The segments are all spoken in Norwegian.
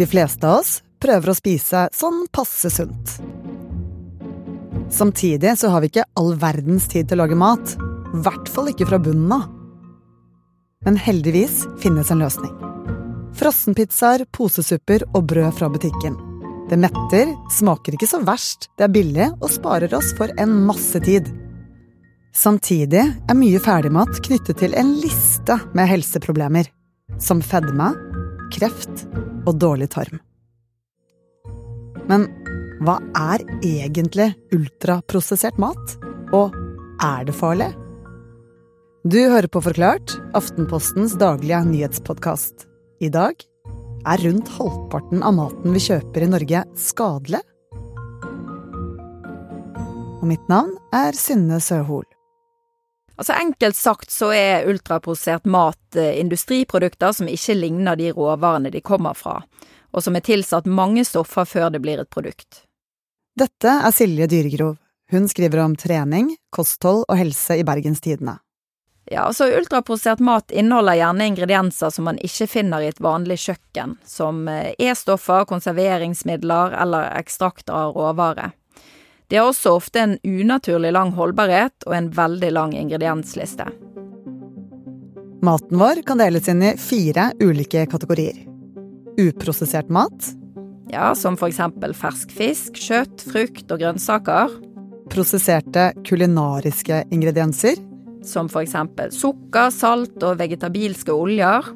De fleste av oss prøver å spise sånn passe sunt. Samtidig så har vi ikke all verdens tid til å lage mat. I hvert fall ikke fra bunnen av. Men heldigvis finnes en løsning. Frossenpizzaer, posesupper og brød fra butikken. Det metter, smaker ikke så verst, det er billig og sparer oss for en masse tid. Samtidig er mye ferdigmat knyttet til en liste med helseproblemer. Som fedme, kreft og dårlig tarm. Men hva er egentlig ultraprosessert mat? Og er det farlig? Du hører på Forklart, Aftenpostens daglige nyhetspodkast. I dag er rundt halvparten av maten vi kjøper i Norge, skadelig? Og mitt navn er Synne Søhol. Altså Enkelt sagt så er ultraprosessert mat eh, industriprodukter som ikke ligner de råvarene de kommer fra, og som er tilsatt mange stoffer før det blir et produkt. Dette er Silje Dyregrov. Hun skriver om trening, kosthold og helse i Bergens Tidende. Ja, altså Ultraprosessert mat inneholder gjerne ingredienser som man ikke finner i et vanlig kjøkken, som eh, E-stoffer, konserveringsmidler eller ekstrakter av råvare. De har også ofte en unaturlig lang holdbarhet og en veldig lang ingrediensliste. Maten vår kan deles inn i fire ulike kategorier. Uprosessert mat. Ja, Som eksempel fersk fisk, kjøtt, frukt og grønnsaker. Prosesserte kulinariske ingredienser som eksempel sukker, salt og vegetabilske oljer.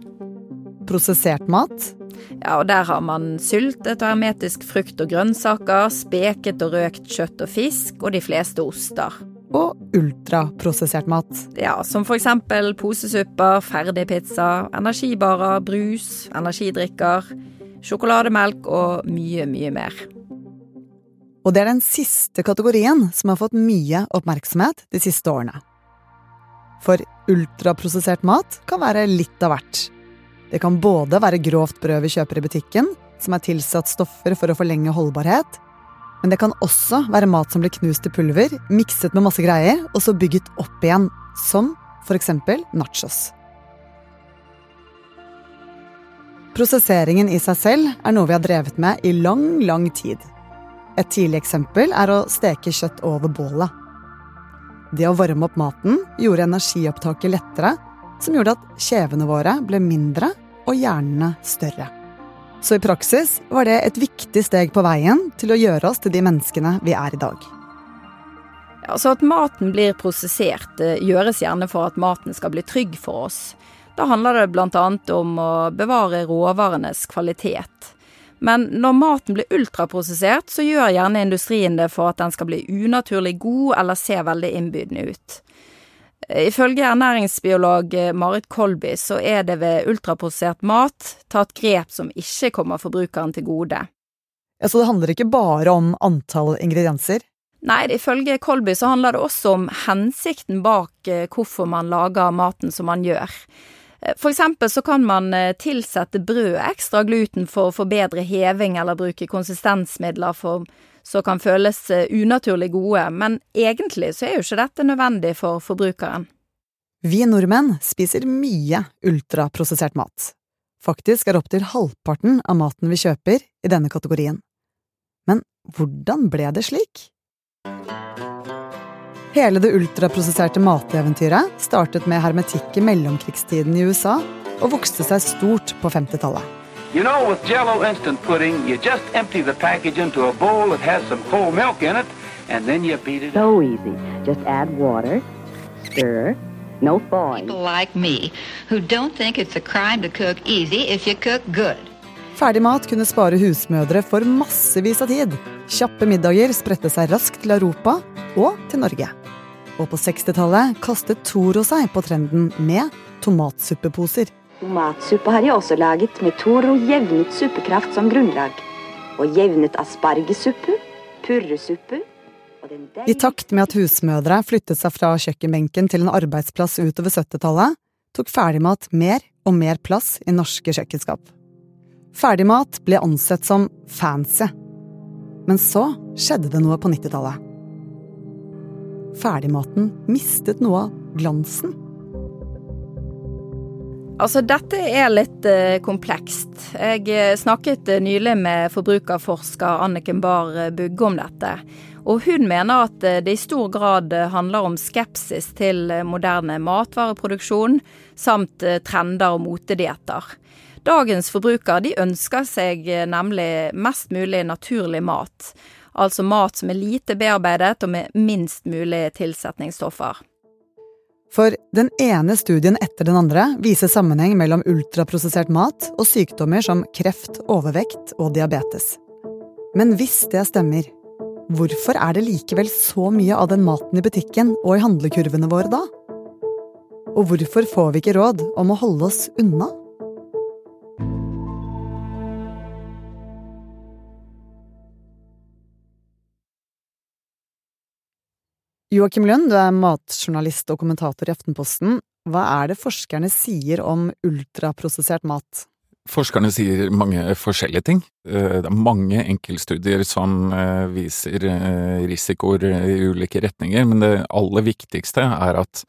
Prosessert mat. Ja, og der har man syltet og hermetisk frukt og grønnsaker, speket og røkt kjøtt og fisk, og de fleste oster. Og ultraprosessert mat. Ja, som for eksempel posesupper, ferdigpizza, energibarer, brus, energidrikker, sjokolademelk og mye, mye mer. Og det er den siste kategorien som har fått mye oppmerksomhet de siste årene. For ultraprosessert mat kan være litt av hvert. Det kan både være grovt brød vi kjøper i butikken, som er tilsatt stoffer for å forlenge holdbarhet, men det kan også være mat som blir knust til pulver, mikset med masse greier, og så bygget opp igjen, som eksempel nachos. Prosesseringen i seg selv er noe vi har drevet med i lang, lang tid. Et tidlig eksempel er å steke kjøtt over bålet. Det å varme opp maten gjorde energiopptaket lettere, som gjorde at kjevene våre ble mindre og hjernene større. Så i praksis var det et viktig steg på veien til å gjøre oss til de menneskene vi er i dag. Altså At maten blir prosessert, gjøres gjerne for at maten skal bli trygg for oss. Da handler det bl.a. om å bevare råvarenes kvalitet. Men når maten blir ultraprosessert, så gjør gjerne industrien det for at den skal bli unaturlig god eller se veldig innbydende ut. Ifølge ernæringsbiolog Marit Kolby så er det ved ultraprosessert mat tatt grep som ikke kommer forbrukeren til gode. Ja, Så det handler ikke bare om antall ingredienser? Nei, ifølge Kolby så handler det også om hensikten bak eh, hvorfor man lager maten som man gjør. For eksempel så kan man eh, tilsette brød ekstra gluten for å få bedre heving, eller bruke konsistensmidler for, som kan føles eh, unaturlig gode, men egentlig så er jo ikke dette nødvendig for forbrukeren. Vi nordmenn spiser mye ultraprosessert mat. Faktisk er opptil halvparten av maten vi kjøper i denne kategorien. Men hvordan ble det slik? Hele det ultraprosesserte mateventyret startet med hermetikk i mellomkrigstiden i USA og vokste seg stort på 50-tallet. You know, with Jello instant pudding, you just empty the package into a bowl that has some cold milk in it, and then you beat it. So easy. Just add water, stir, no thawing. People like me who don't think it's a crime to cook easy if you cook good. Ferdigmat kunne spare husmødre for massevis av tid. Kjappe middager spredte seg raskt til Europa og til Norge. Og på 60-tallet kastet Toro seg på trenden med tomatsuppeposer. Tomatsuppe har jeg også laget med Toro jevnet suppekraft som grunnlag. Og jevnet aspargesuppe, purresuppe og den I takt med at husmødre flyttet seg fra kjøkkenbenken til en arbeidsplass utover 70-tallet, tok ferdigmat mer og mer plass i norske kjøkkenskap. Ferdigmat ble ansett som fancy. Men så skjedde det noe på 90-tallet ferdigmaten mistet noe av glansen. Altså, dette er litt eh, komplekst. Jeg eh, snakket eh, nylig med forbrukerforsker Anniken Bahr Bugge om dette. Og hun mener at det i stor grad handler om skepsis til moderne matvareproduksjon, samt trender og motedietter. Dagens forbruker de ønsker seg nemlig mest mulig naturlig mat. Altså mat som er lite bearbeidet og med minst mulig tilsetningsstoffer. For den ene studien etter den andre viser sammenheng mellom ultraprosessert mat og sykdommer som kreft, overvekt og diabetes. Men hvis det stemmer, hvorfor er det likevel så mye av den maten i butikken og i handlekurvene våre da? Og hvorfor får vi ikke råd om å holde oss unna? Joakim Lund, du er matjournalist og kommentator i Aftenposten. Hva er det forskerne sier om ultraprosessert mat? Forskerne sier mange forskjellige ting. Eh, det er mange enkeltstudier som eh, viser eh, risikoer i ulike retninger, men det aller viktigste er at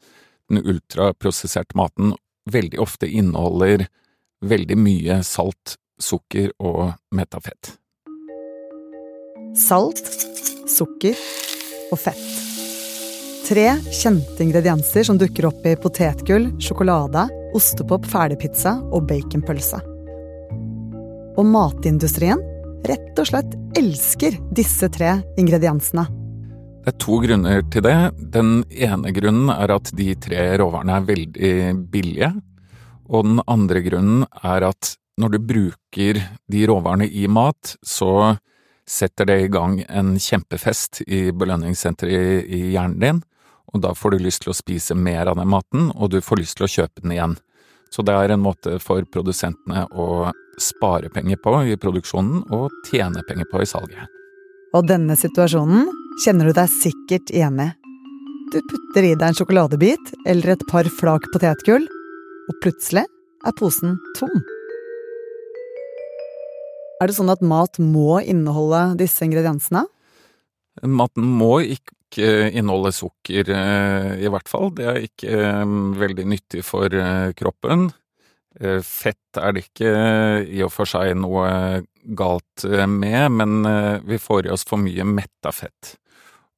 den ultraprosesserte maten veldig ofte inneholder veldig mye salt, sukker og metafett. Salt, sukker og fett. Tre kjente ingredienser som dukker opp i potetgull, sjokolade, ostepop, ferdigpizza og baconpølse. Og matindustrien rett og slett elsker disse tre ingrediensene. Det er to grunner til det. Den ene grunnen er at de tre råvarene er veldig billige. Og den andre grunnen er at når du bruker de råvarene i mat, så setter det i gang en kjempefest i belønningssenteret i, hjernen din og da får du lyst til å spise mer av den maten, og du får lyst til å kjøpe den igjen. Så det er en måte for produsentene å spare penger på i produksjonen og tjene penger på i salget. Og denne situasjonen kjenner du deg sikkert igjen i. Du putter i deg en sjokoladebit eller et par flak potetgull, og plutselig er posen tom. Er det sånn at mat må inneholde disse ingrediensene? Maten må ikke ikke inneholde sukker, eh, i hvert fall. Det er ikke eh, veldig nyttig for eh, kroppen. Fett er det ikke i og for seg noe galt med, men vi får i oss for mye metta fett.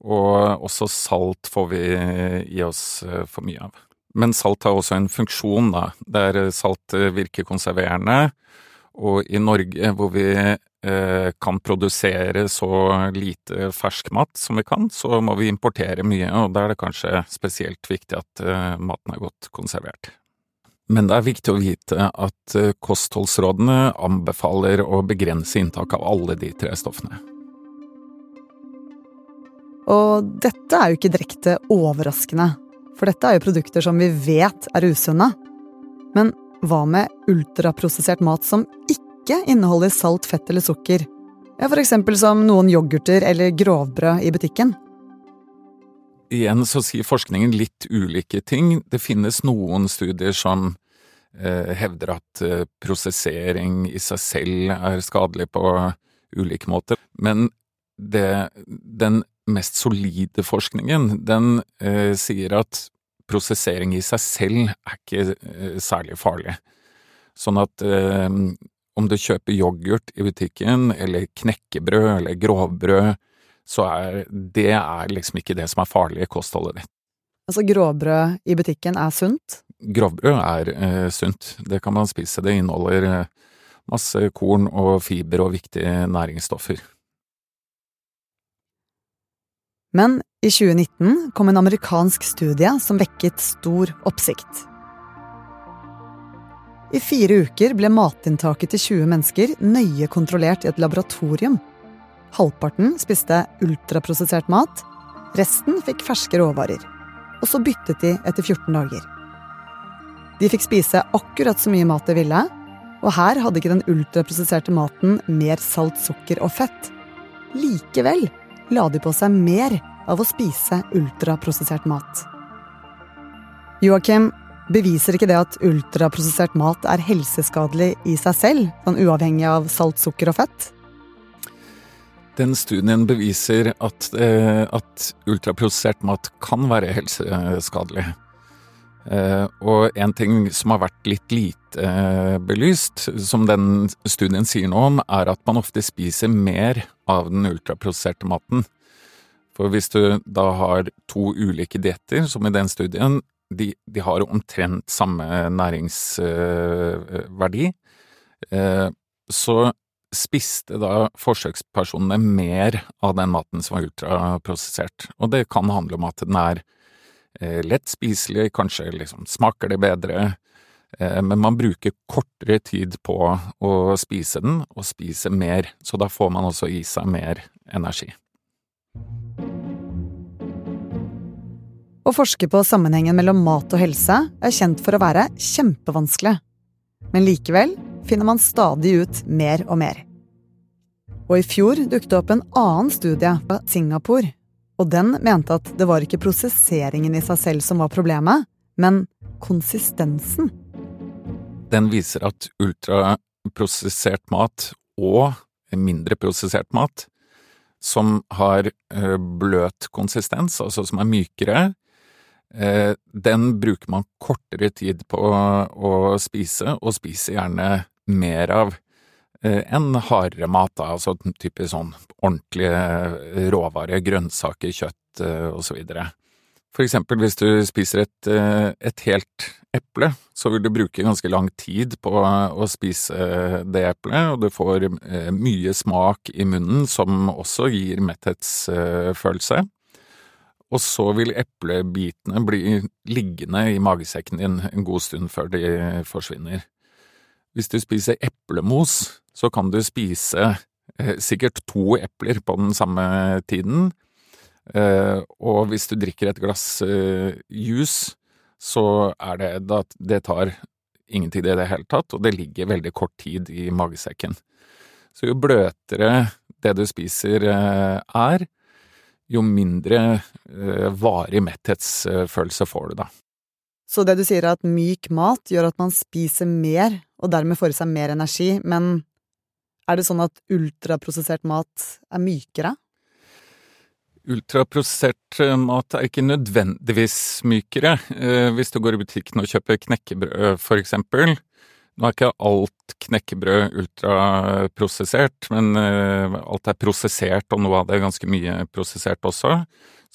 Og også salt får vi i oss for mye av. Men salt har også en funksjon, da, der salt virker konserverende. Og i Norge, hvor vi Eh, kan produsere så lite ferskmat som vi kan, så må vi importere mye, og da er det kanskje spesielt viktig at eh, maten er godt konservert. Men det er viktig å vite at eh, kostholdsrådene anbefaler å begrense inntak av alle de tre stoffene. Og dette er jo ikke direkte overraskende, for dette er jo produkter som vi vet er usunne. Men hva med ultraprosessert mat som ikke ikke inneholder salt, fett eller sukker, ja, for eksempel som noen yoghurter eller grovbrød i butikken. Igjen så sier forskningen litt ulike ting. Det finnes noen studier som eh, hevder at eh, prosessering i seg selv er skadelig på ulike måter, men det, den mest solide forskningen, den eh, sier at prosessering i seg selv er ikke eh, særlig farlig. Sånn at eh, om du kjøper yoghurt i butikken, eller knekkebrød eller grovbrød, så er det er liksom ikke det som er farlig i kostholdet ditt. Altså grovbrød i butikken er sunt? Grovbrød er eh, sunt. Det kan man spise. Det inneholder eh, masse korn og fiber og viktige næringsstoffer. Men i 2019 kom en amerikansk studie som vekket stor oppsikt. I fire uker ble matinntaket til 20 mennesker nøye kontrollert i et laboratorium. Halvparten spiste ultraprosessert mat, resten fikk ferske råvarer. Og så byttet de etter 14 dager. De fikk spise akkurat så mye mat de ville, og her hadde ikke den ultraprosesserte maten mer salt, sukker og fett. Likevel la de på seg mer av å spise ultraprosessert mat. Joakim, Beviser ikke det at ultraprosessert mat er helseskadelig i seg selv, sånn uavhengig av salt, sukker og fett? Den studien beviser at, eh, at ultraprosessert mat kan være helseskadelig. Eh, og en ting som har vært litt lite eh, belyst, som den studien sier noe om, er at man ofte spiser mer av den ultraprosesserte maten. For hvis du da har to ulike dietter, som i den studien, de, de har omtrent samme næringsverdi, så spiste da forsøkspersonene mer av den maten som var ultraprosessert. Og det kan handle om at den er Eh, lett spiselig, kanskje liksom smaker det bedre, eh, men man bruker kortere tid på å spise den, og spise mer, så da får man også i seg mer energi. Å forske på sammenhengen mellom mat og helse er kjent for å være kjempevanskelig, men likevel finner man stadig ut mer og mer. Og i fjor dukket det opp en annen studie fra Singapore og den mente at det var ikke prosesseringen i seg selv som var problemet, men konsistensen. Den viser at ultraprosessert mat og mindre prosessert mat, som har eh, bløt konsistens, altså som er mykere, den bruker man kortere tid på å spise, og spiser gjerne mer av. enn hardere mat, da, altså typisk sånn ordentlige eh, råvarer, grønnsaker, kjøtt osv. For eksempel hvis du spiser et, et helt eple, så vil du bruke ganske lang tid på å spise det eplet, og du får mye smak i munnen som også gir metthetsfølelse. Og så vil eplebitene bli liggende i magesekken din en god stund før de forsvinner. Hvis du spiser eplemos, så kan du spise eh, sikkert to epler på den samme tiden. Eh, og hvis du drikker et glass eh, juice, så er det da Det tar ingen tid i det hele tatt, og det ligger veldig kort tid i magesekken. Så jo bløtere det du spiser er, jo mindre varig metthetsfølelse får du da. Så det du sier er at myk mat gjør at man spiser mer, og dermed får i seg mer energi, men er det sånn at ultraprosessert mat er mykere? Ultraprosessert eh, mat er ikke nødvendigvis mykere. Eh, hvis du går i butikken og kjøper knekkebrød, for eksempel. Nå er ikke alt knekkebrød ultraprosessert, men eh, alt er prosessert, og noe av det er ganske mye prosessert også.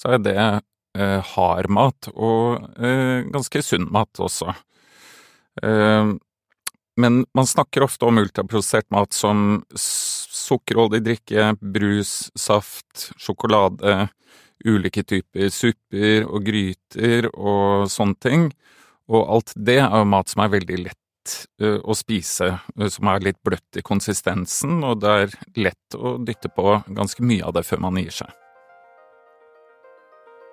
Så er det hard mat, og ganske sunn mat også. Men man snakker ofte om ultraprosessert mat som sukkerholdig drikke, brus, saft, sjokolade, ulike typer supper og gryter og sånne ting. Og alt det er jo mat som er veldig lett å spise, som er litt bløtt i konsistensen, og det er lett å dytte på ganske mye av det før man gir seg.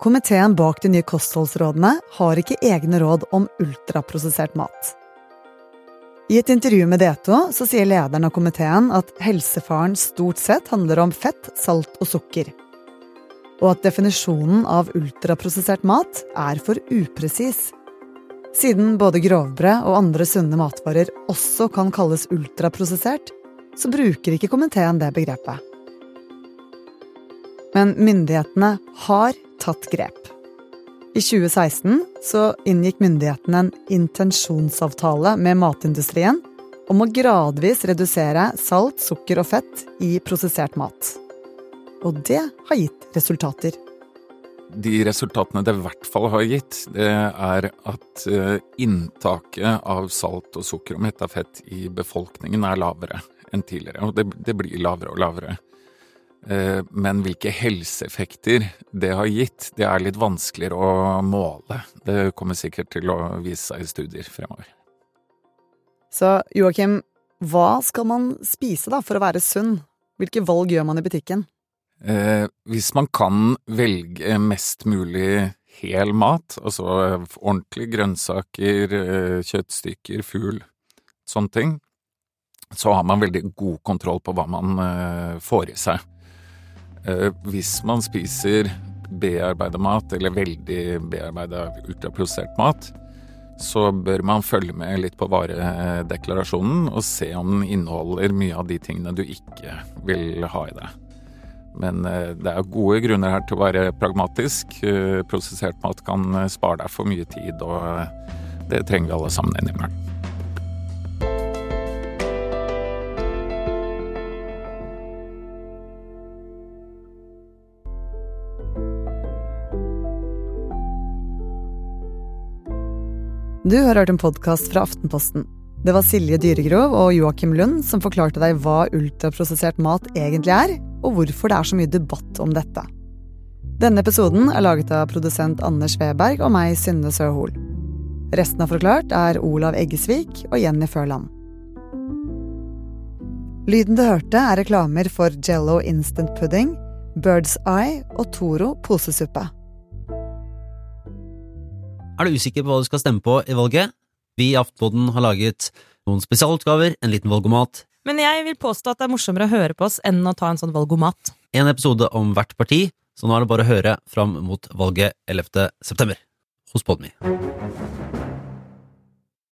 Komiteen bak de nye kostholdsrådene har ikke egne råd om ultraprosessert mat. I et intervju med Deto så sier lederen av komiteen at helsefaren stort sett handler om fett, salt og sukker. Og at definisjonen av ultraprosessert mat er for upresis. Siden både grovbrød og andre sunne matvarer også kan kalles ultraprosessert, så bruker ikke komiteen det begrepet. Men myndighetene har tatt grep. I 2016 så inngikk myndighetene en intensjonsavtale med matindustrien om å gradvis redusere salt, sukker og fett i prosessert mat. Og det har gitt resultater. De resultatene det i hvert fall har gitt, det er at eh, inntaket av salt og sukker og metta fett i befolkningen er lavere enn tidligere. Og det, det blir lavere og lavere. Eh, men hvilke helseeffekter det har gitt, det er litt vanskeligere å måle. Det kommer sikkert til å vise seg i studier fremover. Så Joakim, hva skal man spise da for å være sunn? Hvilke valg gjør man i butikken? Eh, hvis man kan velge mest mulig hel mat, altså ordentlige grønnsaker, eh, kjøttstykker, fugl, sånne ting, så har man veldig god kontroll på hva man eh, får i seg. Eh, hvis man spiser bearbeida mat, eller veldig bearbeida ultraprosessert mat, så bør man følge med litt på varedeklarasjonen og se om den inneholder mye av de tingene du ikke vil ha i det. Men eh, det er gode grunner her til å være pragmatisk. Eh, prosessert mat kan eh, spare deg for mye tid, og det trenger vi alle sammen innimellom. Du har hørt en podkast fra Aftenposten. Det var Silje Dyregrov og Joakim Lund som forklarte deg hva ultraprosessert mat egentlig er, og hvorfor det er så mye debatt om dette. Denne episoden er laget av produsent Anders Weberg og meg, Synne Søhol. Resten av Forklart er Olav Eggesvik og Jenny Førland. Lyden du hørte, er reklamer for Jello Instant Pudding, Bird's Eye og Toro posesuppe. Er du usikker på hva du skal stemme på i valget? Vi i Aftenposten har laget noen spesialutgaver, en liten valgomat, Men jeg vil påstå at det er morsommere å høre på oss enn å ta en sånn valgomat. en episode om hvert parti, så nå er det bare å høre fram mot valget 11. september hos Podme.